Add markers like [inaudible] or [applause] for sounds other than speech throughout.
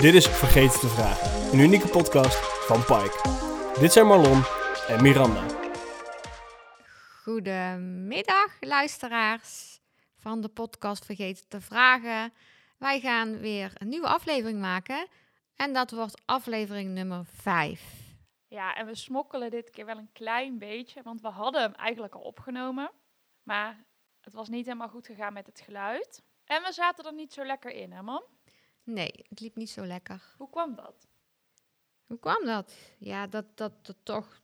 Dit is Vergeten te Vragen, een unieke podcast van Pike. Dit zijn Marlon en Miranda. Goedemiddag, luisteraars van de podcast Vergeten te Vragen. Wij gaan weer een nieuwe aflevering maken en dat wordt aflevering nummer 5. Ja, en we smokkelen dit keer wel een klein beetje, want we hadden hem eigenlijk al opgenomen. Maar het was niet helemaal goed gegaan met het geluid. En we zaten er niet zo lekker in, hè man? Nee, het liep niet zo lekker. Hoe kwam dat? Hoe kwam dat? Ja, dat, dat, dat toch...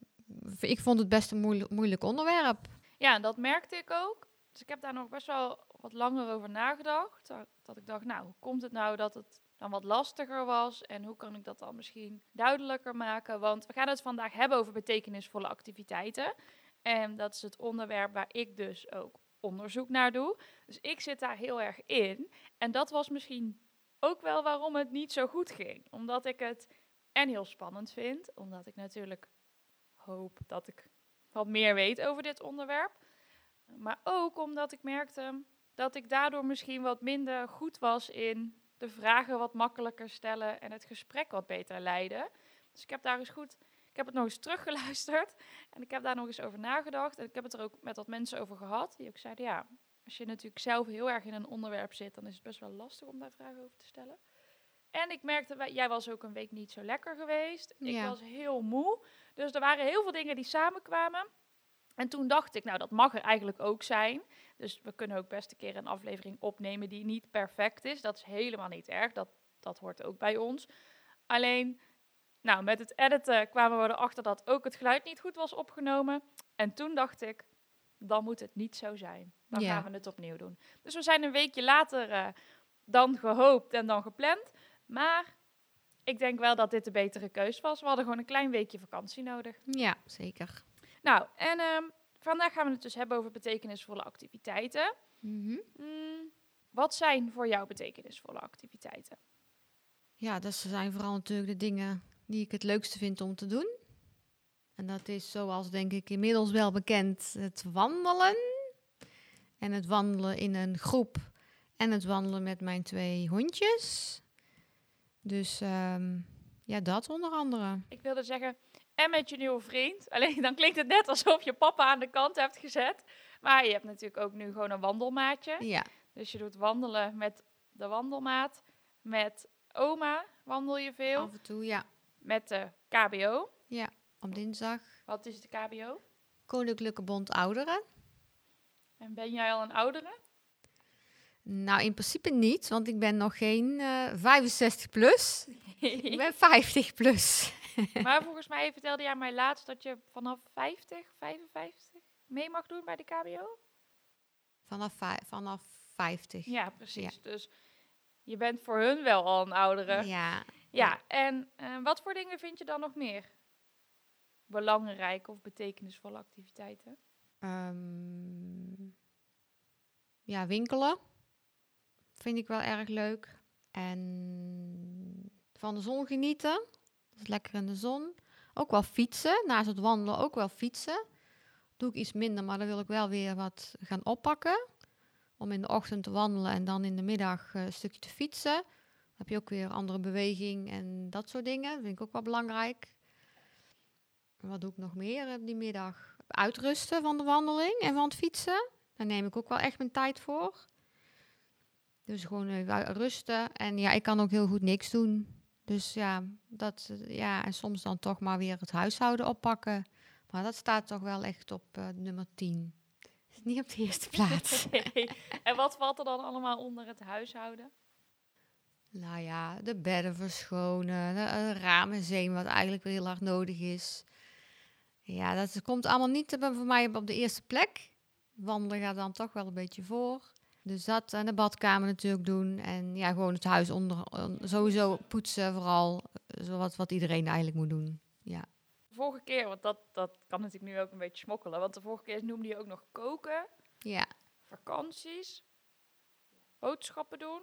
Ik vond het best een moeilijk, moeilijk onderwerp. Ja, en dat merkte ik ook. Dus ik heb daar nog best wel wat langer over nagedacht. Dat, dat ik dacht, nou, hoe komt het nou dat het dan wat lastiger was? En hoe kan ik dat dan misschien duidelijker maken? Want we gaan het vandaag hebben over betekenisvolle activiteiten. En dat is het onderwerp waar ik dus ook onderzoek naar doe. Dus ik zit daar heel erg in. En dat was misschien ook wel waarom het niet zo goed ging. Omdat ik het en heel spannend vind, omdat ik natuurlijk hoop dat ik wat meer weet over dit onderwerp. Maar ook omdat ik merkte dat ik daardoor misschien wat minder goed was in de vragen wat makkelijker stellen en het gesprek wat beter leiden. Dus ik heb daar eens goed, ik heb het nog eens teruggeluisterd en ik heb daar nog eens over nagedacht. En ik heb het er ook met wat mensen over gehad, die ook zeiden, ja, als je natuurlijk zelf heel erg in een onderwerp zit, dan is het best wel lastig om daar vragen over te stellen. En ik merkte, jij was ook een week niet zo lekker geweest. Ik Ja. was heel moe. Dus er waren heel veel dingen die samenkwamen. En toen dacht ik, nou, dat mag er eigenlijk ook zijn. Dus we kunnen ook best een keer een aflevering opnemen die niet perfect is. Dat is helemaal niet erg. Dat, dat hoort ook bij ons. Alleen, nou, met het editen kwamen we erachter dat ook het geluid niet goed was opgenomen. En toen dacht ik, dan moet het niet zo zijn. Dan Ja. gaan we het opnieuw doen. Dus we zijn een weekje later eh, dan gehoopt en dan gepland. Maar ik denk wel dat dit de betere keus was. We hadden gewoon een klein weekje vakantie nodig. Ja, zeker. Nou, en ehm, vandaag gaan we het dus hebben over betekenisvolle activiteiten. Mhm. Mm, wat zijn voor jou betekenisvolle activiteiten? Ja, dat zijn vooral natuurlijk de dingen die ik het leukste vind om te doen. En dat is zoals denk ik inmiddels wel bekend het wandelen. En het wandelen in een groep. En het wandelen met mijn twee hondjes. Dus ehm, ja, dat onder andere. Ik wilde zeggen, en met je nieuwe vriend. Alleen dan klinkt het net alsof je papa aan de kant hebt gezet. Maar je hebt natuurlijk ook nu gewoon een wandelmaatje. Ja, Dus je doet wandelen met de wandelmaat. Met oma wandel je veel. af en toe, ja. Met de KBO. Op dinsdag. Wat is de KBO? Koninklijke Bond Ouderen. En ben jij al een oudere? Nou, in principe niet, want ik ben nog geen eh 65 plus. Ik ben 50 plus. [laughs] maar volgens mij vertelde jij mij laatst dat je vanaf 50, 55 mee mag doen bij de KBO. Vanaf, vanaf 50. Ja, precies. Dus je bent voor hun wel al een oudere. Ja, Ja, en eh, wat voor dingen vind je dan nog meer belangrijke of betekenisvolle activiteiten? ehm, ja, winkelen vind ik wel erg leuk. En van de zon genieten. Lekker in de zon. Ook wel fietsen. Naast het wandelen ook wel fietsen. Doe ik iets minder, maar dan wil ik wel weer wat gaan oppakken. Om in de ochtend te wandelen en dan in de middag eh, een stukje te fietsen. Dan heb je ook weer andere beweging en dat soort dingen. Dat vind ik ook wel belangrijk. Wat doe ik nog meer die middag? Uitrusten van de wandeling en van het fietsen. Daar neem ik ook wel echt mijn tijd voor. Dus gewoon rusten. En ja, ik kan ook heel goed niks doen. Dus ja, dat, ja, en soms dan toch maar weer het huishouden oppakken. Maar dat staat toch wel echt op eh, nummer 10. Is niet op de eerste plaats. [laughs] en wat valt er dan allemaal onder het huishouden? Nou ja, de bedden verschonen, de eh, ramen zien wat eigenlijk wel heel erg nodig is. Ja, dat komt allemaal niet voor mij op de eerste plek. Wandelen gaat dan toch wel een beetje voor. Dus dat en de badkamer natuurlijk doen. En ja, gewoon het huis onder, on- sowieso poetsen vooral. eh, Zoals wat iedereen eigenlijk moet doen. Ja. De vorige keer, want dat, dat kan natuurlijk nu ook een beetje smokkelen. Want de vorige keer noemde je ook nog koken, Ja, vakanties, boodschappen doen.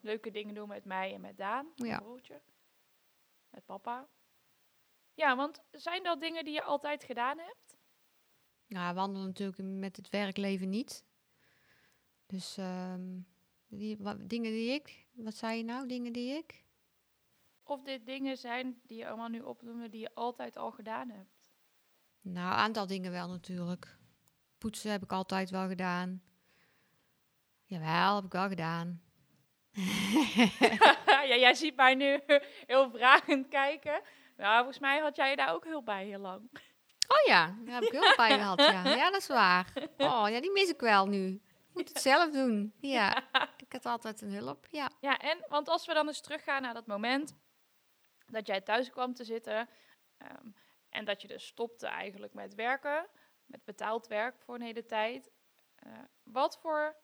Leuke dingen doen met mij en met Daan, Ja. broertje. Met papa. Ja, want zijn dat dingen die je altijd gedaan hebt? Ja wandelen natuurlijk met het werkleven niet. Dus ehm, Die, wat, dingen die ik, wat zei je nou, dingen die ik? Of dit dingen zijn die je allemaal nu opnoemen die je altijd al gedaan hebt. Nou, een aantal dingen wel natuurlijk. Poetsen heb ik altijd wel gedaan. Jawel, heb ik wel gedaan. [laughs] ja, jij ziet mij nu [laughs] heel vragend kijken. Nou, volgens mij had jij daar ook heel bij heel lang. Oh ja, daar heb ik heel bij gehad, ja. Ja, dat is waar. Oh ja, die mis ik wel nu. Ik moet het zelf doen. Ja, ik had altijd een hulp, ja. Ja, en want als we dan eens teruggaan naar dat moment dat jij thuis kwam te zitten ehm, en dat je dus stopte eigenlijk met werken, met betaald werk voor een hele tijd. Eh, wat voor,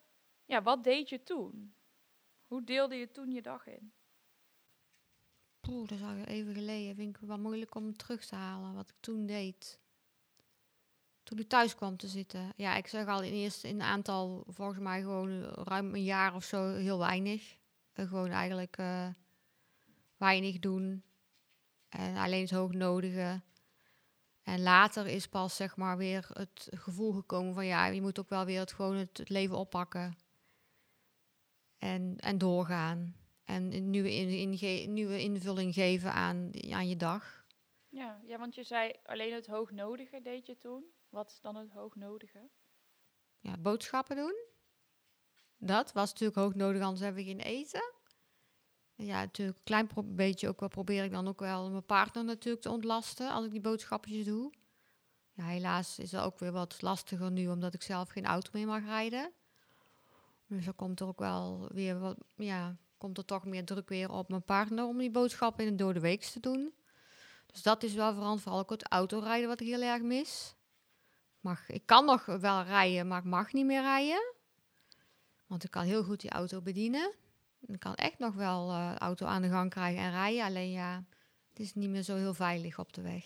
ja, wat deed je toen? Hoe deelde je toen je dag in? Poeh, dat is al even geleden. Vind ik wel moeilijk om terug te halen wat ik toen deed. Toen ik thuis kwam te zitten. Ja, ik zeg al in eerste in een aantal, volgens mij gewoon ruim een jaar of zo, heel weinig. Uh, gewoon eigenlijk uh, weinig doen. En alleen het hoognodige. En later is pas zeg maar weer het gevoel gekomen van ja, je moet ook wel weer het, gewoon het, leven oppakken. En, en doorgaan. En een nieuwe, in, in, nieuwe invulling geven aan, aan je dag. Ja, ja, want je zei alleen het hoognodige deed je toen. Wat is dan het hoognodige? Ja, boodschappen doen. Dat was natuurlijk hoognodig, anders hebben we geen eten. Ja, natuurlijk een klein beetje ook wel probeer ik dan ook wel mijn partner natuurlijk te ontlasten als ik die boodschapjes doe. Ja, helaas is dat ook weer wat lastiger nu, omdat ik zelf geen auto meer mag rijden. Dus dan komt er ook wel weer wat, ja, komt er toch meer druk weer op mijn partner om die boodschappen in de door de week te doen. Dus dat is wel veranderd, vooral ook het autorijden wat ik heel erg mis. Mag, ik kan nog wel rijden, maar ik mag niet meer rijden. Want ik kan heel goed die auto bedienen. Ik kan echt nog wel uh, auto aan de gang krijgen en rijden. Alleen ja, het is niet meer zo heel veilig op de weg.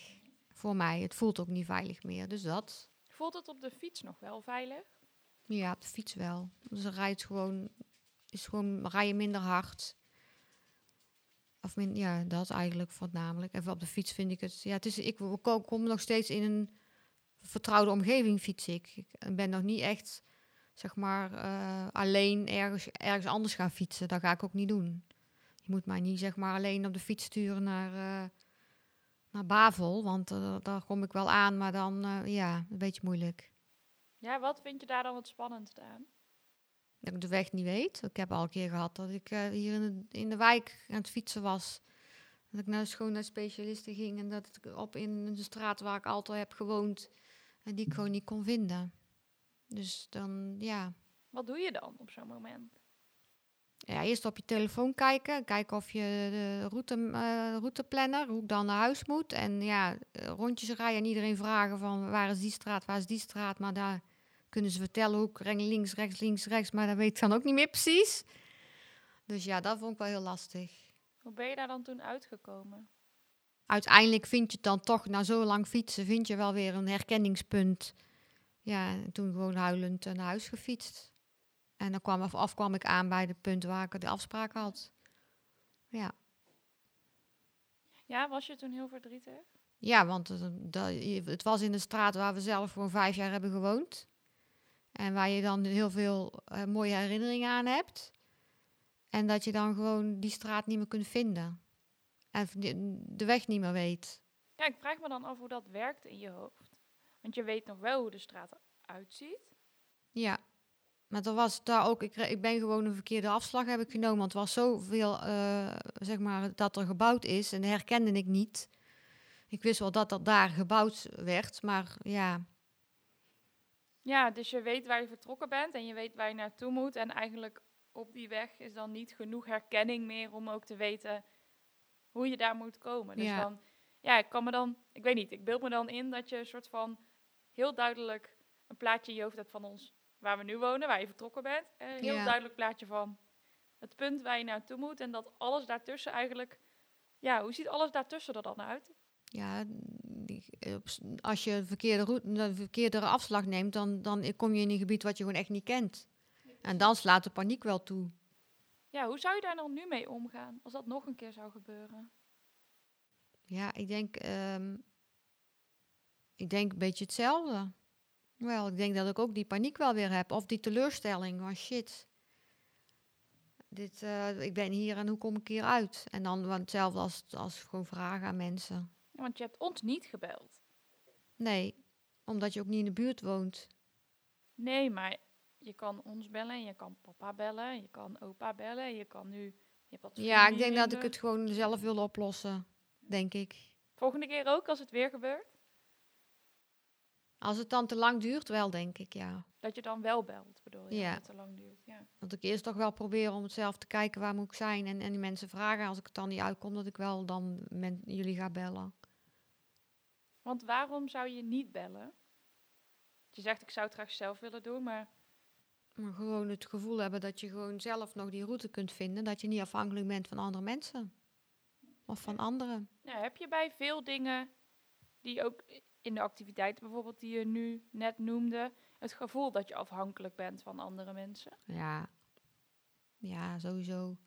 Voor mij, het voelt ook niet veilig meer. Dus dat. Voelt het op de fiets nog wel veilig? Ja, op de fiets wel. Dus dan rijdt gewoon, is gewoon rijden minder hard. Of min, ja, dat eigenlijk voornamelijk. Even op de fiets vind ik het. Ja, het is, ik kom nog steeds in een vertrouwde omgeving fiets ik. Ik ben nog niet echt, zeg maar, uh, alleen ergens, ergens anders gaan fietsen. Dat ga ik ook niet doen. Je moet mij niet, zeg maar, alleen op de fiets sturen naar, uh, naar Bavel. Want uh, daar kom ik wel aan, maar dan, ja, een beetje moeilijk. Ja, wat vind je daar dan wat spannend aan? Dat ik de weg niet weet. Ik heb al een keer gehad dat ik hier in de, in de wijk aan het fietsen was. Dat ik naar de schoonheidsspecialisten ging en dat ik op in de straat waar ik altijd heb gewoond, en die ik gewoon niet kon vinden. Dus dan, ja. Wat doe je dan op zo'n moment? Ja, eerst op je telefoon kijken. Kijken of je de route, uh, routeplanner, hoe ik dan naar huis moet. En ja, rondjes rijden en iedereen vragen van waar is die straat, waar is die straat. Maar daar kunnen ze vertellen hoe ik links, rechts, links, rechts. Maar dat weet ik dan ook niet meer precies. Dus ja, dat vond ik wel heel lastig. Hoe ben je daar dan toen uitgekomen? Uiteindelijk vind je het dan toch, na zo lang fietsen, vind je wel weer een herkenningspunt. Ja, en toen gewoon huilend naar huis gefietst. En dan kwam, af kwam ik aan bij het punt waar ik de afspraak had. Ja. Ja, was je toen heel verdrietig? Ja, want het was in de straat waar we zelf voor vijf jaar hebben gewoond. En waar je dan heel veel uh, mooie herinneringen aan hebt. En dat je dan gewoon die straat niet meer kunt vinden en de weg niet meer weet. Ja, ik vraag me dan af hoe dat werkt in je hoofd. Want je weet nog wel hoe de straat eruit ziet. Ja, maar er was daar ook, ik, ik ben gewoon een verkeerde afslag heb ik genomen. Want er was zoveel, uh, zeg maar, dat er gebouwd is en herkende ik niet. Ik wist wel dat er daar gebouwd werd, maar ja. Ja, dus je weet waar je vertrokken bent en je weet waar je naartoe moet. En eigenlijk op die weg is dan niet genoeg herkenning meer om ook te weten hoe je daar moet komen. Dus ja. dan, ja, ik kan me dan, ik weet niet, ik beeld me dan in dat je een soort van heel duidelijk een plaatje in je hoofd hebt van ons, waar we nu wonen, waar je vertrokken bent. Een heel duidelijk plaatje van het punt waar je naartoe moet en dat alles daartussen eigenlijk, ja, hoe ziet alles daartussen er dan uit? Ja, als je een verkeerde, route, een verkeerde afslag neemt, dan, dan kom je in een gebied wat je gewoon echt niet kent. En dan slaat de paniek wel toe. Ja, hoe zou je daar dan nu mee omgaan als dat nog een keer zou gebeuren? Ja, ik denk, um, ik denk een beetje hetzelfde. Wel, ik denk dat ik ook die paniek wel weer heb. Of die teleurstelling van shit. dit, eh, ik ben hier en hoe kom ik hier uit? En dan want hetzelfde als, als gewoon vragen aan mensen. Ja, want je hebt ons niet gebeld. Nee, omdat je ook niet in de buurt woont. Nee, maar je kan ons bellen, je kan papa bellen, je kan opa bellen, je kan nu... Je hebt wat Ja, ik denk dat ik het gewoon zelf wil oplossen, denk ik. Volgende keer ook, als het weer gebeurt, Als het dan te lang duurt, wel, denk ik, ja. dat je dan wel belt, bedoel je, Ja. als het te lang duurt. Ja. Dat ik eerst toch wel probeer om het zelf te kijken waar moet ik zijn. En, en die mensen vragen, als ik het dan niet uitkom, dat ik wel dan men, jullie ga bellen. Want waarom zou je niet bellen? Je zegt, ik zou het graag zelf willen doen, maar Maar gewoon het gevoel hebben dat je gewoon zelf nog die route kunt vinden. Dat je niet afhankelijk bent van andere mensen. Of van anderen. nou, heb je bij veel dingen die ook in de activiteiten bijvoorbeeld die je nu net noemde, het gevoel dat je afhankelijk bent van andere mensen? Ja, ja sowieso.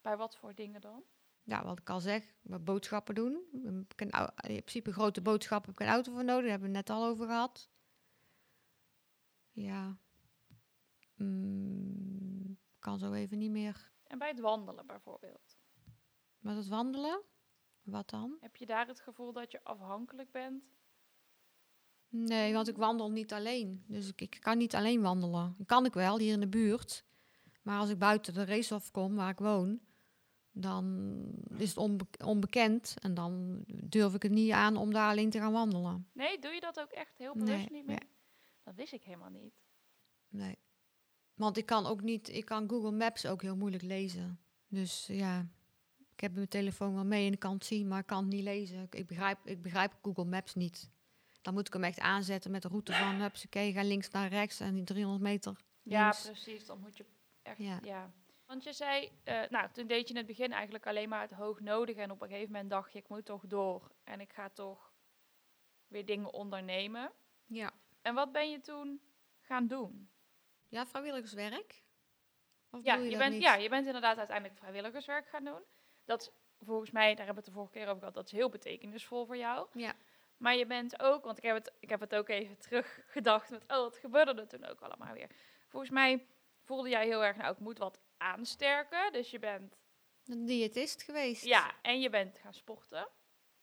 Bij wat voor dingen dan? Ja, wat ik al zeg, boodschappen doen. In principe grote boodschappen heb ik een auto voor nodig. Daar hebben we het net al over gehad. Ja. Mm, kan zo even niet meer. En bij het wandelen bijvoorbeeld. Met het wandelen? Wat dan? Heb je daar het gevoel dat je afhankelijk bent? Nee, want ik wandel niet alleen. Dus ik, ik kan niet alleen wandelen. Dat kan ik wel, hier in de buurt. Maar als ik buiten de racehof kom, waar ik woon, dan is het onbe- onbekend. En dan durf ik het niet aan om daar alleen te gaan wandelen. Nee, doe je dat ook echt heel bewust Nee, niet meer? Dat wist ik helemaal niet. Nee. Want ik kan ook niet, ik kan Google Maps ook heel moeilijk lezen. Dus ja, ik heb mijn telefoon wel mee en ik kan het zien, maar ik kan het niet lezen. Ik, begrijp, ik begrijp Google Maps niet. Dan moet ik hem echt aanzetten met de route van, hupsakee, ga links naar rechts en die 300 meter Ja, links. precies. Dan moet je echt, Ja. ja. Want je zei, eh, nou, toen deed je in het begin eigenlijk alleen maar het hoog nodig. En op een gegeven moment dacht je, ik moet toch door. En ik ga toch weer dingen ondernemen. Ja. En wat ben je toen gaan doen? Ja, vrijwilligerswerk? Of Ja je, bent, niet? ja, je bent inderdaad uiteindelijk vrijwilligerswerk gaan doen. Dat volgens mij, daar hebben we het de vorige keer over gehad, dat is heel betekenisvol voor jou. Ja. Maar je bent ook, want ik heb het, ik heb het ook even teruggedacht met, oh, wat gebeurde er toen ook allemaal weer? Volgens mij voelde jij heel erg, nou, ik moet wat aansterken. Dus je bent, Een diëtist geweest. ja, en je bent gaan sporten.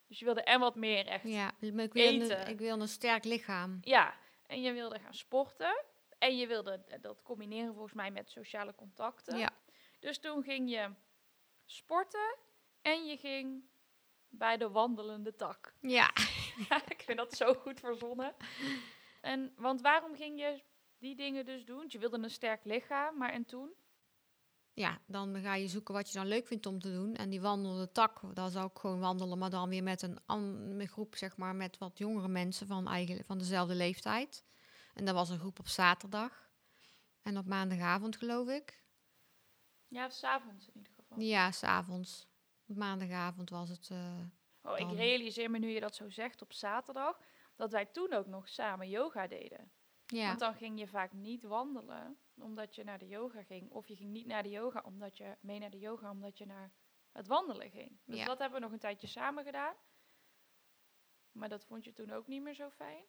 Dus je wilde en wat meer echt, ja. Ja, ik wil, Eten. een, ik wil een sterk lichaam. En je wilde gaan sporten. En je wilde eh, dat combineren volgens mij met sociale contacten. Ja. Dus toen ging je sporten en je ging bij de wandelende tak. Ja. [laughs] Ik vind dat zo goed verzonnen. En, want waarom ging je die dingen dus doen? Je wilde een sterk lichaam, maar en toen? Ja, dan ga je zoeken wat je dan leuk vindt om te doen. En die wandelende tak, daar zou ik gewoon wandelen, maar dan weer met een groep, zeg maar, met wat jongere mensen van, eigen, van dezelfde leeftijd. En dat was een groep op zaterdag. En op maandagavond, geloof ik. Ja, s'avonds in ieder geval. Ja, s'avonds. Op maandagavond was het. eh, Oh, ik realiseer me nu je dat zo zegt op zaterdag, dat wij toen ook nog samen yoga deden. ja. Want dan ging je vaak niet wandelen omdat je naar de yoga ging. Of je ging niet naar de yoga omdat je mee naar de yoga omdat je naar het wandelen ging. Dus Ja. dat hebben we nog een tijdje samen gedaan. Maar dat vond je toen ook niet meer zo fijn.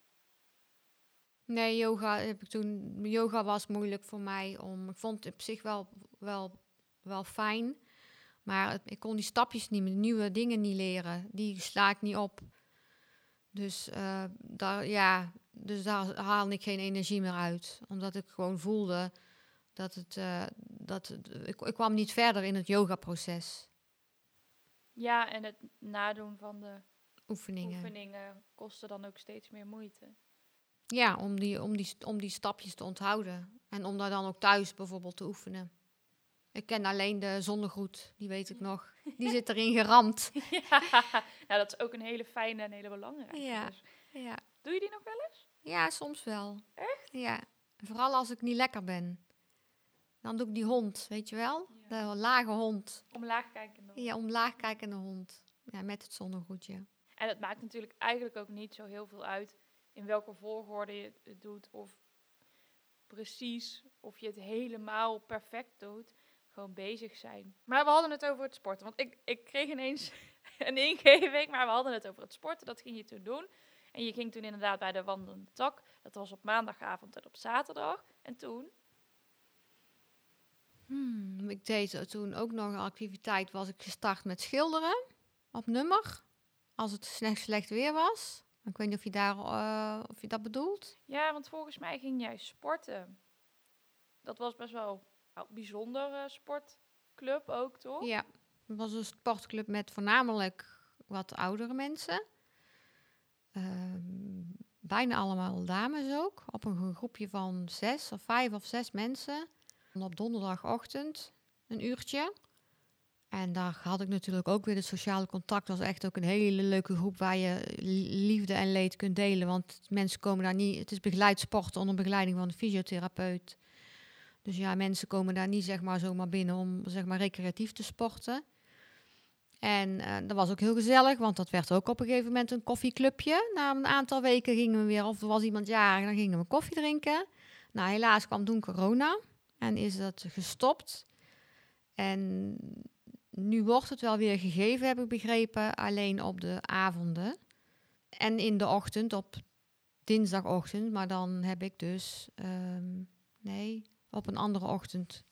Nee, yoga heb ik toen. Yoga was moeilijk voor mij om. Ik vond het op zich wel, wel, wel fijn. Maar het- ik kon die stapjes niet meer, nieuwe dingen niet leren. Die sla ik niet op. Dus, eh, daar, ja, dus daar haalde ik geen energie meer uit. Omdat ik gewoon voelde dat het. eh, dat het ik, ik kwam niet verder in het yoga-proces. Ja, en het nadoen van de Oefeningen. oefeningen kostte dan ook steeds meer moeite. Ja, om die, om, die, om die stapjes te onthouden. En om daar dan ook thuis bijvoorbeeld te oefenen. Ik ken alleen de zonnegroet, die weet ik nog. Die zit erin geramd. [laughs] ja, nou, dat is ook een hele fijne en hele belangrijke. Ja. Dus. Ja, Doe je die nog wel eens? ja soms wel. Echt? Ja, vooral als ik niet lekker ben. Dan doe ik die hond, weet je wel? Ja. De lage hond. Omlaag kijken nog. Ja, omlaag kijkende hond. Ja, met het zonnegroetje. En het maakt natuurlijk eigenlijk ook niet zo heel veel uit in welke volgorde je het doet. Of precies, of je het helemaal perfect doet. Gewoon bezig zijn. Maar we hadden het over het sporten. Want ik, ik kreeg ineens [laughs] een ingeving, maar we hadden het over het sporten. Dat ging je toen doen. En je ging toen inderdaad bij de wandelende tak. Dat was op maandagavond en op zaterdag. En toen? Hmm, ik deed toen ook nog een activiteit, was ik gestart met schilderen op nummer. Als het slecht, slecht weer was. Ik weet niet of je, daar, eh, of je dat bedoelt. Ja, want volgens mij ging jij sporten. Dat was best wel een bijzondere sportclub ook, toch? Ja, het was een sportclub met voornamelijk wat oudere mensen. Ehm, bijna allemaal dames ook. Op een groepje van zes of vijf of zes mensen. En op donderdagochtend een uurtje. En daar had ik natuurlijk ook weer het sociale contact. Dat was echt ook een hele leuke groep waar je liefde en leed kunt delen. Want mensen komen daar niet. Het is begeleid sport onder begeleiding van een fysiotherapeut. Dus ja, mensen komen daar niet zeg maar zomaar binnen om zeg maar recreatief te sporten. En uh, dat was ook heel gezellig, want dat werd ook op een gegeven moment een koffieclubje. Na een aantal weken gingen we weer, of er was iemand jarig, dan gingen we koffie drinken. Nou, helaas kwam toen corona en is dat gestopt. En nu wordt het wel weer gegeven, heb ik begrepen, alleen op de avonden. En in de ochtend, op dinsdagochtend. Maar dan heb ik dus, um, nee, op een andere ochtend.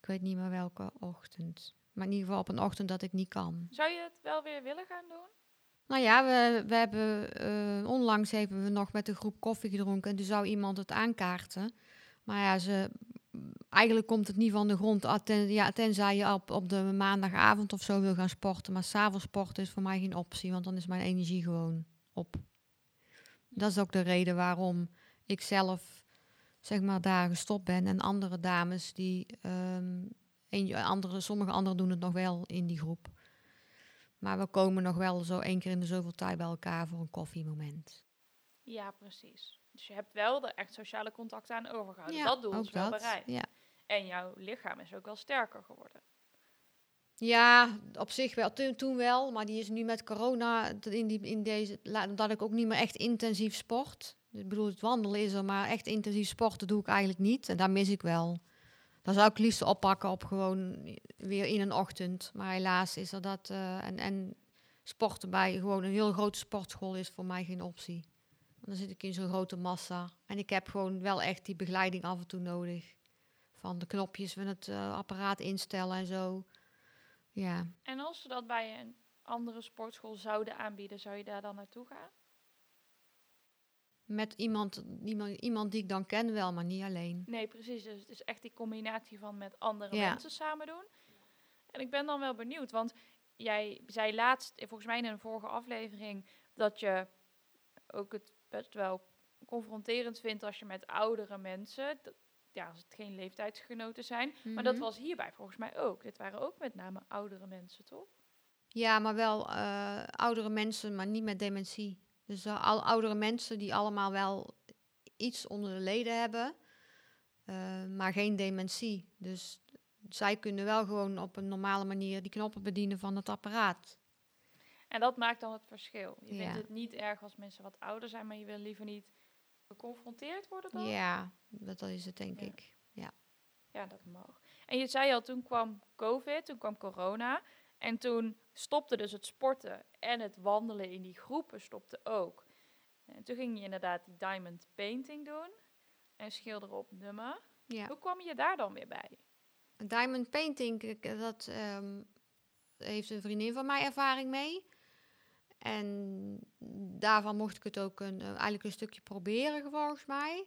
Ik weet niet meer welke ochtend. Maar in ieder geval op een ochtend dat ik niet kan. Zou je het wel weer willen gaan doen? Nou ja, we, we hebben uh, onlangs hebben we nog met een groep koffie gedronken. En toen zou iemand het aankaarten. Maar ja, ze, eigenlijk komt het niet van de grond. Ja, tenzij je op, op de maandagavond of zo wil gaan sporten. Maar s'avonds sporten is voor mij geen optie. Want dan is mijn energie gewoon op. Dat is ook de reden waarom ik zelf zeg maar daar gestopt ben. En andere dames die en andere, sommige anderen doen het nog wel in die groep. Maar we komen nog wel zo één keer in de zoveel tijd bij elkaar voor een koffiemoment. Ja, precies. Dus je hebt wel de echt sociale contacten aan overgehouden. Ja, dat doel is wel dat, bereikt. Ja. En jouw lichaam is ook wel sterker geworden. Ja, op zich wel. Toen, toen wel, maar die is nu met corona in, die, in deze, dat ik ook niet meer echt intensief sport. Ik bedoel, het wandelen is er, maar echt intensief sporten doe ik eigenlijk niet. En daar mis ik wel. Dan zou ik het liefst oppakken op gewoon weer in een ochtend. Maar helaas is er dat. Uh, en, en sporten bij gewoon een heel grote sportschool is voor mij geen optie. Dan zit ik in zo'n grote massa. En ik heb gewoon wel echt die begeleiding af en toe nodig. Van de knopjes van het uh, apparaat instellen en zo. Ja. En als ze dat bij een andere sportschool zouden aanbieden, zou je daar dan naartoe gaan? met iemand, iemand, iemand die ik dan ken wel, maar niet alleen. Nee, precies. Dus het is echt die combinatie van met andere mensen samen doen. En ik ben dan wel benieuwd, want jij zei laatst, volgens mij in een vorige aflevering, dat je ook het best wel confronterend vindt als je met oudere mensen, ja, als het geen leeftijdsgenoten zijn. Maar dat mhm. was hierbij volgens mij ook. Dit waren ook met name oudere mensen, toch? Ja, maar wel uh, oudere mensen, maar niet met dementie. Dus uh, al oudere mensen die allemaal wel iets onder de leden hebben, uh, maar geen dementie. Dus zij kunnen wel gewoon op een normale manier die knoppen bedienen van het apparaat. En dat maakt dan het verschil. Je vindt het niet erg als mensen wat ouder zijn, maar je wil liever niet geconfronteerd worden dan? Ja, dat is het denk ik. Ja. ja, dat mag. En je zei al, toen kwam COVID, toen kwam corona. En toen stopte dus het sporten en het wandelen in die groepen stopte ook. En toen ging je inderdaad die diamond painting doen en schilderen op nummer. Ja. Hoe kwam je daar dan weer bij? Diamond painting, dat um, heeft een vriendin van mij ervaring mee. En daarvan mocht ik het ook een, eigenlijk een stukje proberen, volgens mij.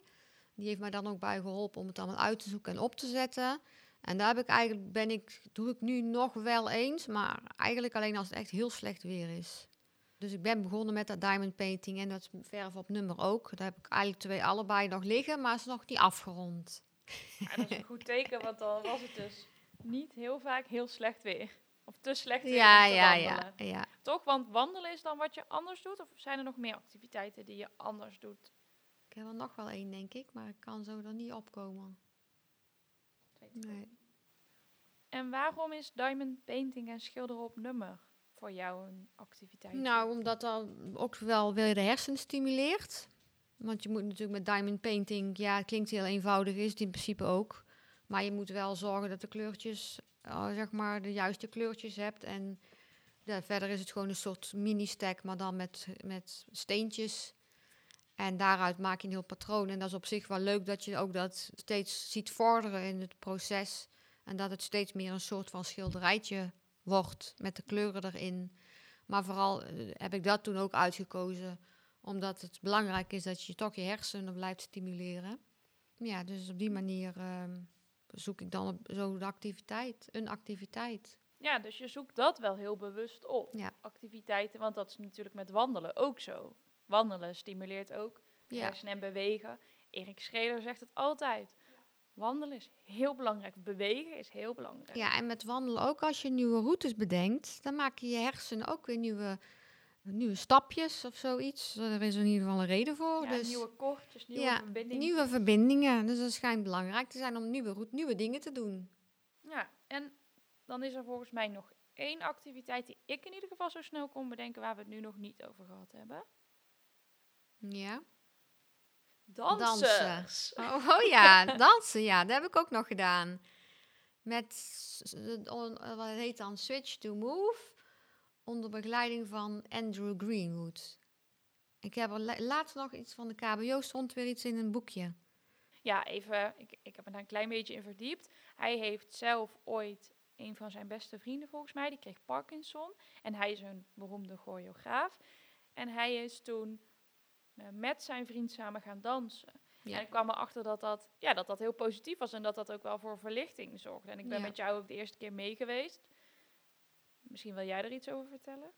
Die heeft mij dan ook bij geholpen om het allemaal uit te zoeken en op te zetten. En daar heb ik eigenlijk, ben ik, doe ik nu nog wel eens, maar eigenlijk alleen als het echt heel slecht weer is. Dus ik ben begonnen met dat diamond painting en dat verf op nummer ook. Daar heb ik eigenlijk twee allebei nog liggen, maar is nog niet afgerond. Dat is een goed teken, want dan was het dus niet heel vaak heel slecht weer. Of te slecht weer ja, te ja, wandelen. Ja, ja. Toch? Want wandelen is dan wat je anders doet? Of zijn er nog meer activiteiten die je anders doet? Ik heb er nog wel één, denk ik, maar ik kan zo er niet opkomen. Nee. En waarom is diamond painting en schilderen op nummer voor jou een activiteit? Nou, omdat dat ook wel weer de hersenen stimuleert. Want je moet natuurlijk met diamond painting, ja, het klinkt heel eenvoudig, is het in principe ook. Maar je moet wel zorgen dat de kleurtjes, uh, zeg maar, de juiste kleurtjes hebt. En ja, verder is het gewoon een soort mini-stack, maar dan met, met steentjes. En daaruit maak je een heel patroon. En dat is op zich wel leuk dat je ook dat steeds ziet vorderen in het proces. En dat het steeds meer een soort van schilderijtje wordt met de kleuren erin. Maar vooral eh, heb ik dat toen ook uitgekozen, omdat het belangrijk is dat je toch je hersenen blijft stimuleren. Ja, dus op die manier ehm, zoek ik dan op zo de activiteit, een activiteit. Ja, dus je zoekt dat wel heel bewust op. Ja. Activiteiten, want dat is natuurlijk met wandelen ook zo. Wandelen stimuleert ook Ja, en bewegen. Erik Schreder zegt het altijd. Wandelen is heel belangrijk. Bewegen is heel belangrijk. ja, en met wandelen ook als je nieuwe routes bedenkt, dan maak je je hersenen ook weer nieuwe, nieuwe stapjes of zoiets. Er is in ieder geval een reden voor. Ja, dus nieuwe kortjes, nieuwe ja, verbindingen. nieuwe verbindingen. Dus het schijnt belangrijk te zijn om nieuwe, route, nieuwe dingen te doen. Ja, en dan is er volgens mij nog één activiteit die ik in ieder geval zo snel kon bedenken waar we het nu nog niet over gehad hebben. Ja. Dansers. Oh, oh ja, [laughs] dansen, ja, dat heb ik ook nog gedaan. Met, eh, wat heet dan, Switch to Move, onder begeleiding van Andrew Greenwood. Ik heb er la- laatst nog iets van de KBO, stond weer iets in een boekje. Ja, even, ik, ik heb me daar een klein beetje in verdiept. Hij heeft zelf ooit een van zijn beste vrienden, volgens mij, die kreeg Parkinson. En hij is een beroemde choreograaf. En hij is toen eh, met zijn vriend samen gaan dansen. Ja. En ik kwam erachter dat dat, ja, dat dat heel positief was en dat dat ook wel voor verlichting zorgde. En ik ben Ja. met jou ook de eerste keer mee geweest. Misschien wil jij er iets over vertellen?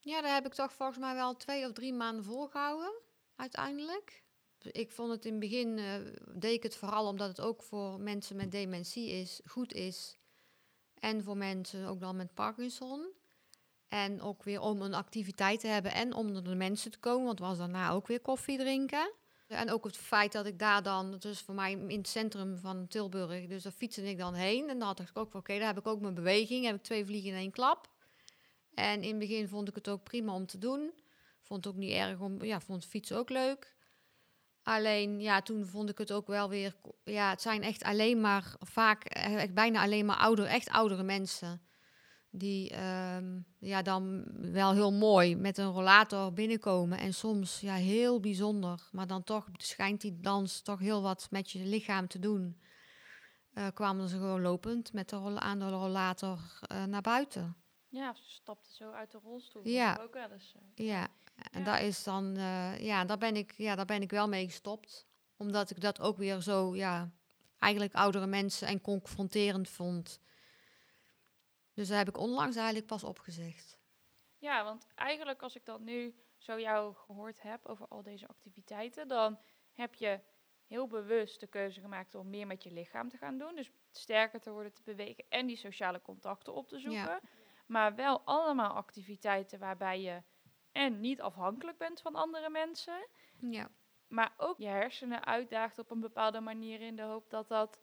Ja, daar heb ik toch volgens mij wel twee of drie maanden volgehouden, uiteindelijk. Ik vond het in het begin, eh, deed ik het vooral omdat het ook voor mensen met dementie is, goed is. En voor mensen ook dan met Parkinson. En ook weer om een activiteit te hebben en om onder de mensen te komen, want was daarna ook weer koffie drinken. En ook het feit dat ik daar dan, is voor mij in het centrum van Tilburg, dus daar fietste ik dan heen. En dan dacht ik ook oké, daar heb ik ook mijn beweging, heb ik twee vliegen in één klap. En in het begin vond ik het ook prima om te doen. Vond het ook niet erg om, ja, vond fietsen ook leuk. Alleen, ja, toen vond ik het ook wel weer, ja, het zijn echt alleen maar, vaak eh, echt bijna alleen maar ouder, echt oudere mensen. Die ehm, ja, dan wel heel mooi met een rollator binnenkomen. En soms ja, heel bijzonder. Maar dan toch schijnt die dans toch heel wat met je lichaam te doen. Eh, kwamen ze gewoon lopend met de rolla- aan de rollator eh, naar buiten. Ja, ze stapte zo uit de rolstoel. Ja. Ook wel eens. eh. Ja, en Ja. daar is dan, ja, daar ben ik, ja, daar ben ik wel mee gestopt. Omdat ik dat ook weer zo, ja, eigenlijk oudere mensen en confronterend vond. Dus daar heb ik onlangs eigenlijk pas opgezegd. Ja, want eigenlijk als ik dan nu zo jou gehoord heb over al deze activiteiten, dan heb je heel bewust de keuze gemaakt om meer met je lichaam te gaan doen. Dus sterker te worden, te bewegen en die sociale contacten op te zoeken. Ja. Maar wel allemaal activiteiten waarbij je en niet afhankelijk bent van andere mensen, Ja, maar ook je hersenen uitdaagt op een bepaalde manier in de hoop dat dat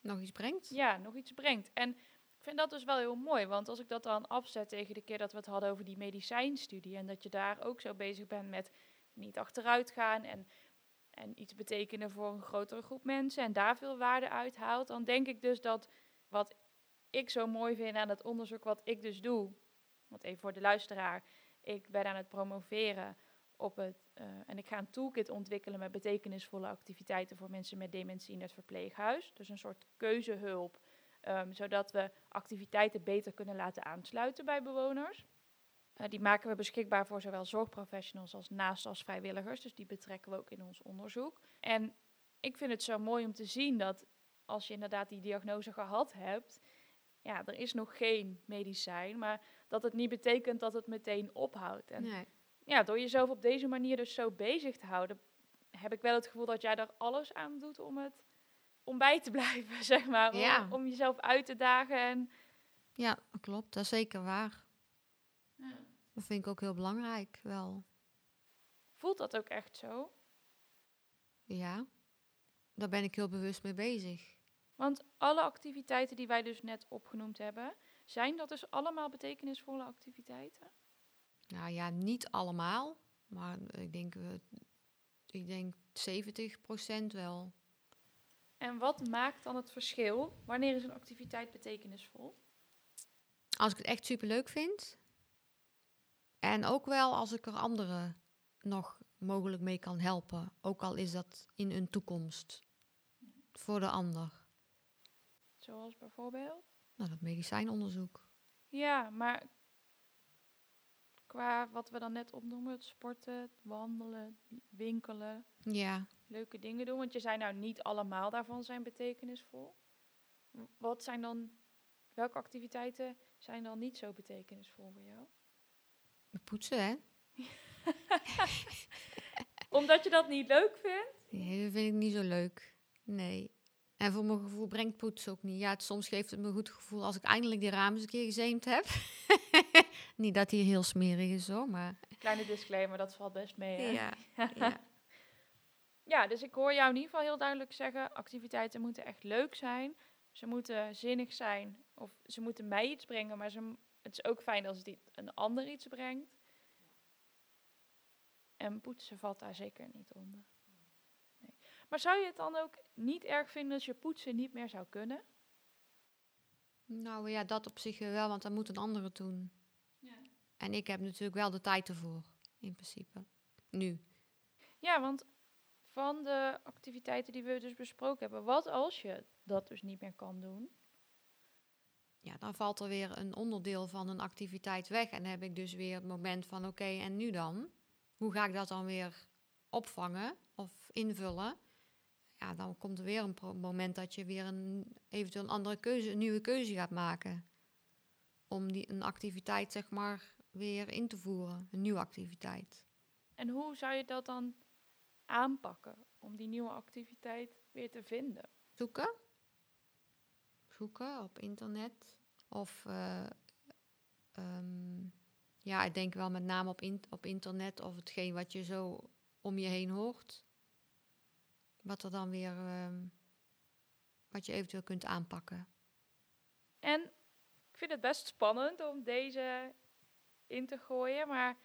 nog iets brengt. ja, nog iets brengt. En vind dat dus wel heel mooi, want als ik dat dan afzet tegen de keer dat we het hadden over die medicijnstudie en dat je daar ook zo bezig bent met niet achteruit gaan en, en iets betekenen voor een grotere groep mensen en daar veel waarde uit haalt, dan denk ik dus dat wat ik zo mooi vind aan het onderzoek wat ik dus doe, want even voor de luisteraar, ik ben aan het promoveren op het, eh, en ik ga een toolkit ontwikkelen met betekenisvolle activiteiten voor mensen met dementie in het verpleeghuis. Dus een soort keuzehulp, ehm, zodat we activiteiten beter kunnen laten aansluiten bij bewoners. Eh, die maken we beschikbaar voor zowel zorgprofessionals als naast als vrijwilligers. Dus die betrekken we ook in ons onderzoek. En ik vind het zo mooi om te zien dat als je inderdaad die diagnose gehad hebt, ja, er is nog geen medicijn, maar dat het niet betekent dat het meteen ophoudt. En Nee. ja, door jezelf op deze manier dus zo bezig te houden, heb ik wel het gevoel dat jij er alles aan doet om het om bij te blijven, [laughs] zeg maar. Om, Ja. om jezelf uit te dagen. En, Ja, klopt. Dat is zeker waar. Ja. Dat vind ik ook heel belangrijk, wel. voelt dat ook echt zo? Ja, daar ben ik heel bewust mee bezig. Want alle activiteiten die wij dus net opgenoemd hebben, zijn dat dus allemaal betekenisvolle activiteiten? Nou ja, niet allemaal, maar ik denk, eh, ik denk 70% wel. En wat maakt dan het verschil? Wanneer is een activiteit betekenisvol? Als ik het echt super leuk vind. En ook wel als ik er anderen nog mogelijk mee kan helpen. Ook al is dat in een toekomst. Voor de ander. Zoals bijvoorbeeld? Nou, dat medicijnonderzoek. Ja, maar qua wat we dan net opnoemen, het sporten, het wandelen, winkelen, Ja. Leuke dingen doen. Want je zei nou niet allemaal daarvan zijn betekenisvol. Wat zijn dan, welke activiteiten zijn dan niet zo betekenisvol voor jou? Poetsen, hè? [laughs] Omdat je dat niet leuk vindt? Nee, dat vind ik niet zo leuk. Nee. En voor mijn gevoel brengt poetsen ook niet. Ja, het, soms geeft het me een goed gevoel als ik eindelijk die ramen eens een keer gezeemd heb. [laughs] niet dat die heel smerig is hoor, maar... Kleine disclaimer, dat valt best mee. Hè? Ja, [laughs] ja. Ja, dus ik hoor jou in ieder geval heel duidelijk zeggen: activiteiten moeten echt leuk zijn. Ze moeten zinnig zijn. Of ze moeten mij iets brengen, maar ze, het is ook fijn als het i- een ander iets brengt. En poetsen valt daar zeker niet onder. Nee. Maar zou je het dan ook niet erg vinden als je poetsen niet meer zou kunnen? Nou ja, dat op zich wel, want dan moet een andere het doen. En ik heb natuurlijk wel de tijd ervoor, in principe. Nu. Ja, want van de activiteiten die we dus besproken hebben, wat als je dat dus niet meer kan doen? Ja, dan valt er weer een onderdeel van een activiteit weg. En dan heb ik dus weer het moment van, oké, en nu dan? Hoe ga ik dat dan weer opvangen of invullen? Ja, dan komt er weer een moment dat je weer een eventueel een andere keuze, een nieuwe keuze gaat maken. Om die, een activiteit, zeg maar, weer in te voeren. Een nieuwe activiteit. En hoe zou je dat dan aanpakken om die nieuwe activiteit weer te vinden? Zoeken. Zoeken op internet. Of, eh, ehm, ja, ik denk wel met name op, in- op internet of hetgeen wat je zo om je heen hoort. Wat er dan weer, ehm, wat je eventueel kunt aanpakken. En ik vind het best spannend om deze in te gooien, maar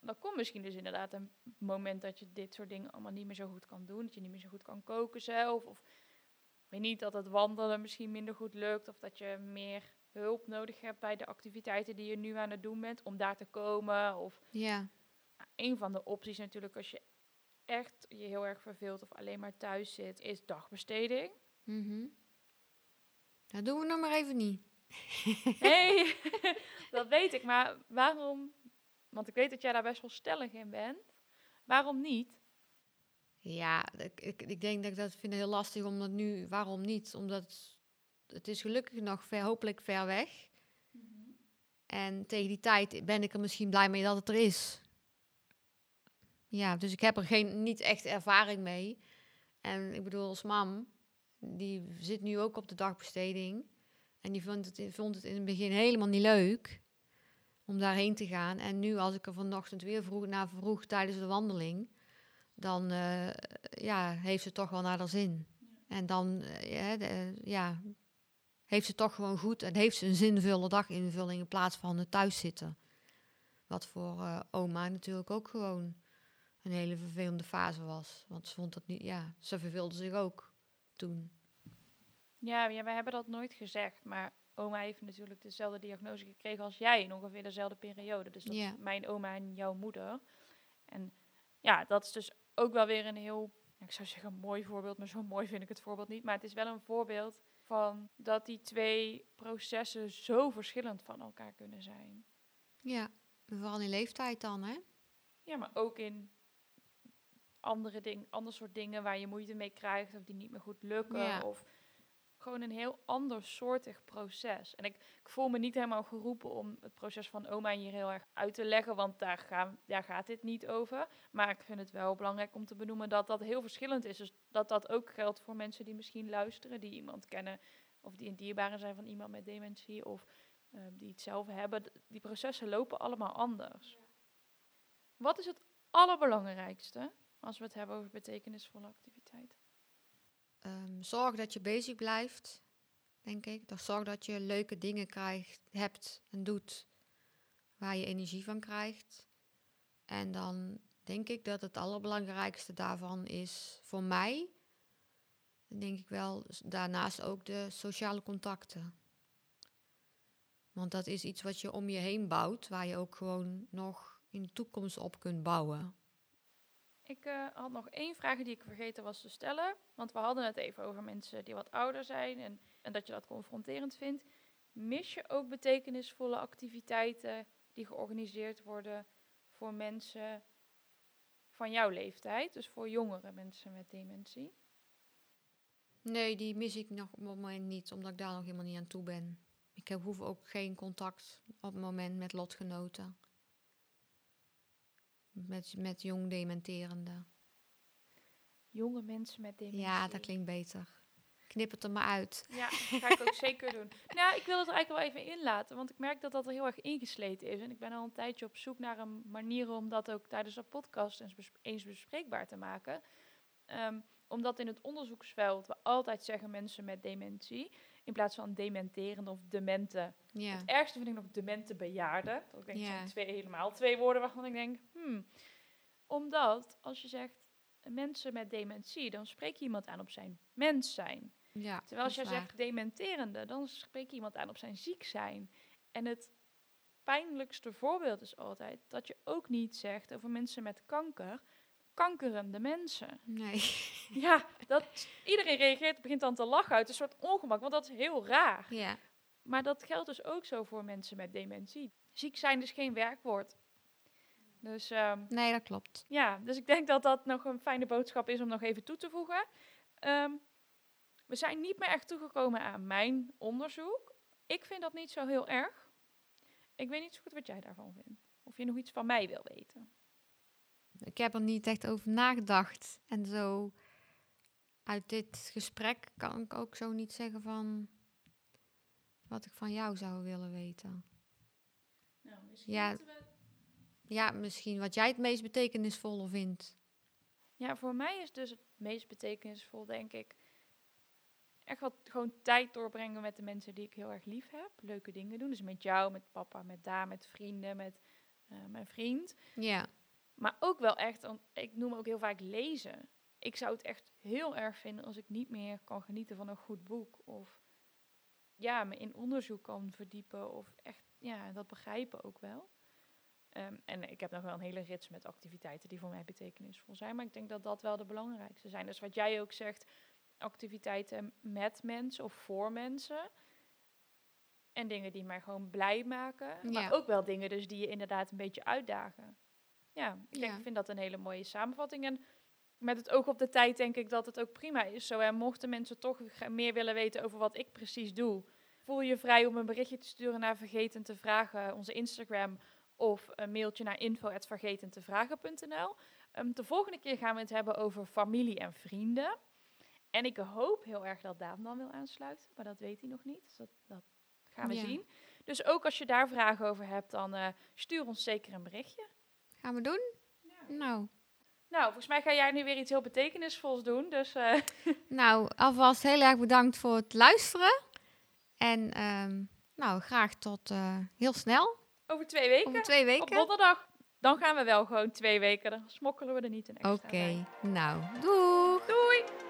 dan komt misschien dus inderdaad een moment dat je dit soort dingen allemaal niet meer zo goed kan doen. Dat je niet meer zo goed kan koken zelf. Of weet niet dat het wandelen misschien minder goed lukt. Of dat je meer hulp nodig hebt bij de activiteiten die je nu aan het doen bent om daar te komen. Of Ja, Nou, een van de opties natuurlijk als je echt je heel erg verveelt of alleen maar thuis zit, is dagbesteding. mhm. Dat doen we nog maar even niet. Nee, [laughs] dat weet ik. Maar waarom? Want ik weet dat jij daar best wel stellig in bent. Waarom niet? Ja, ik, ik, ik denk dat ik dat vind heel lastig om dat nu. Waarom niet? Omdat het is gelukkig nog ver, hopelijk ver weg. En tegen die tijd ben ik er misschien blij mee dat het er is. Ja, dus ik heb er geen, niet echt ervaring mee. En ik bedoel, als mam, die zit nu ook op de dagbesteding. En die vond het, vond het in het begin helemaal niet leuk om daarheen te gaan. En nu, als ik er vanochtend weer vroeg, naar vroeg tijdens de wandeling, dan eh, ja, heeft ze toch wel naar haar zin. En dan eh, ja, heeft ze toch gewoon goed en heeft ze een zinvolle daginvulling in plaats van het thuiszitten. Wat voor eh, oma natuurlijk ook gewoon een hele vervelende fase was. Want ze vond dat niet, ja, ze verveelde zich ook toen. Ja, ja, wij hebben dat nooit gezegd. Maar oma heeft natuurlijk dezelfde diagnose gekregen als jij in ongeveer dezelfde periode. Dus dat is mijn oma en jouw moeder. En ja, dat is dus ook wel weer een heel, ik zou zeggen een mooi voorbeeld, maar zo mooi vind ik het voorbeeld niet. Maar het is wel een voorbeeld van dat die twee processen zo verschillend van elkaar kunnen zijn. Ja, vooral in leeftijd dan, hè? Ja, maar ook in andere dingen, ander soort dingen waar je moeite mee krijgt of die niet meer goed lukken. Ja. Of gewoon een heel ander soortig proces. En ik, ik voel me niet helemaal geroepen om het proces van oma hier heel erg uit te leggen, want daar, gaan, daar gaat dit niet over. Maar ik vind het wel belangrijk om te benoemen dat dat heel verschillend is. Dus dat dat ook geldt voor mensen die misschien luisteren, die iemand kennen of die een dierbare zijn van iemand met dementie of eh, die het zelf hebben. Die processen lopen allemaal anders. Wat is het allerbelangrijkste als we het hebben over betekenisvolle activiteiten? Ehm, zorg dat je bezig blijft, denk ik. Zorg dat je leuke dingen krijgt, hebt en doet waar je energie van krijgt. En dan denk ik dat het allerbelangrijkste daarvan is voor mij, denk ik wel, daarnaast ook de sociale contacten. Want dat is iets wat je om je heen bouwt, waar je ook gewoon nog in de toekomst op kunt bouwen. Ik eh, had nog één vraag die ik vergeten was te stellen. Want we hadden het even over mensen die wat ouder zijn. En en dat je dat confronterend vindt, mis je ook betekenisvolle activiteiten die georganiseerd worden voor mensen van jouw leeftijd, dus voor jongere mensen met dementie? Nee, die mis ik nog op het moment niet, omdat ik daar nog helemaal niet aan toe ben. Ik heb, hoef ook geen contact op het moment met lotgenoten. Met, met jong dementerende. Jonge mensen met dementie. Ja, dat klinkt beter. Knip het er maar uit. Ja, dat ga ik ook zeker doen. [laughs] Nou, ik wil het er eigenlijk wel even inlaten, want ik merk dat dat er heel erg ingesleten is. En ik ben al een tijdje op zoek naar een manier om dat ook tijdens de podcast eens, bes- eens bespreekbaar te maken. Ehm, omdat in het onderzoeksveld we altijd zeggen mensen met dementie, in plaats van dementerende of demente. Ja. Het ergste vind ik nog demente bejaarden. Dat ik denk, Ja. zijn twee, helemaal twee woorden waarvan ik denk, hmm. Omdat als je zegt mensen met dementie, dan spreek je iemand aan op zijn mens zijn. ja Terwijl als je waar. zegt dementerende, dan spreek je iemand aan op zijn ziek zijn. En het pijnlijkste voorbeeld is altijd dat je ook niet zegt over mensen met kanker, kankerende mensen. Nee. [laughs] Ja, dat, iedereen reageert, begint dan te lachen uit een soort ongemak, want dat is heel raar. ja. Maar dat geldt dus ook zo voor mensen met dementie. Ziek zijn is geen werkwoord. Dus ehm, nee, dat klopt. ja, dus ik denk dat dat nog een fijne boodschap is om nog even toe te voegen. Ehm, we zijn niet meer echt toegekomen aan mijn onderzoek. Ik vind dat niet zo heel erg. Ik weet niet zo goed wat jij daarvan vindt. Of je nog iets van mij wil weten. Ik heb er niet echt over nagedacht. En zo uit dit gesprek kan ik ook zo niet zeggen van wat ik van jou zou willen weten. Nou, Ja. Ja, misschien wat jij het meest betekenisvolle vindt. Ja, voor mij is dus het meest betekenisvol, denk ik, echt wat gewoon tijd doorbrengen met de mensen die ik heel erg lief heb. Leuke dingen doen. Dus met jou, met papa, met Daan, met vrienden, met eh, mijn vriend. Ja, Maar ook wel echt, want ik noem ook heel vaak lezen. Ik zou het echt heel erg vinden als ik niet meer kan genieten van een goed boek. Of ja, me in onderzoek kan verdiepen. Of echt, ja, dat begrijpen ook wel. Ehm, en ik heb nog wel een hele rits met activiteiten die voor mij betekenisvol zijn. Maar ik denk dat dat wel de belangrijkste zijn. Dus wat jij ook zegt, activiteiten met mensen of voor mensen. En dingen die mij gewoon blij maken. Maar ook wel dingen dus die je inderdaad een beetje uitdagen. Ja, ik, denk, Ja. ik vind dat een hele mooie samenvatting. En met het oog op de tijd denk ik dat het ook prima is zo. En mochten mensen toch meer willen weten over wat ik precies doe, voel je vrij om een berichtje te sturen naar Vergeten te Vragen, onze Instagram, of een mailtje naar info.vergetentevragen.nl. Ehm, de volgende keer gaan we het hebben over familie en vrienden. En ik hoop heel erg dat Daan dan wil aansluiten, maar dat weet hij nog niet. Dus dat, dat gaan we Ja. zien. Dus ook als je daar vragen over hebt, dan eh, stuur ons zeker een berichtje. Gaan we doen? Nou, Nou, volgens mij ga jij nu weer iets heel betekenisvols doen. Dus eh, [laughs] nou, alvast heel erg bedankt voor het luisteren. En ehm, nou, graag tot eh, heel snel. over twee weken, Over twee op weken. donderdag, dan gaan we wel gewoon twee weken. Dan smokkelen we er niet een extra Oké, nou, doeg! Doei!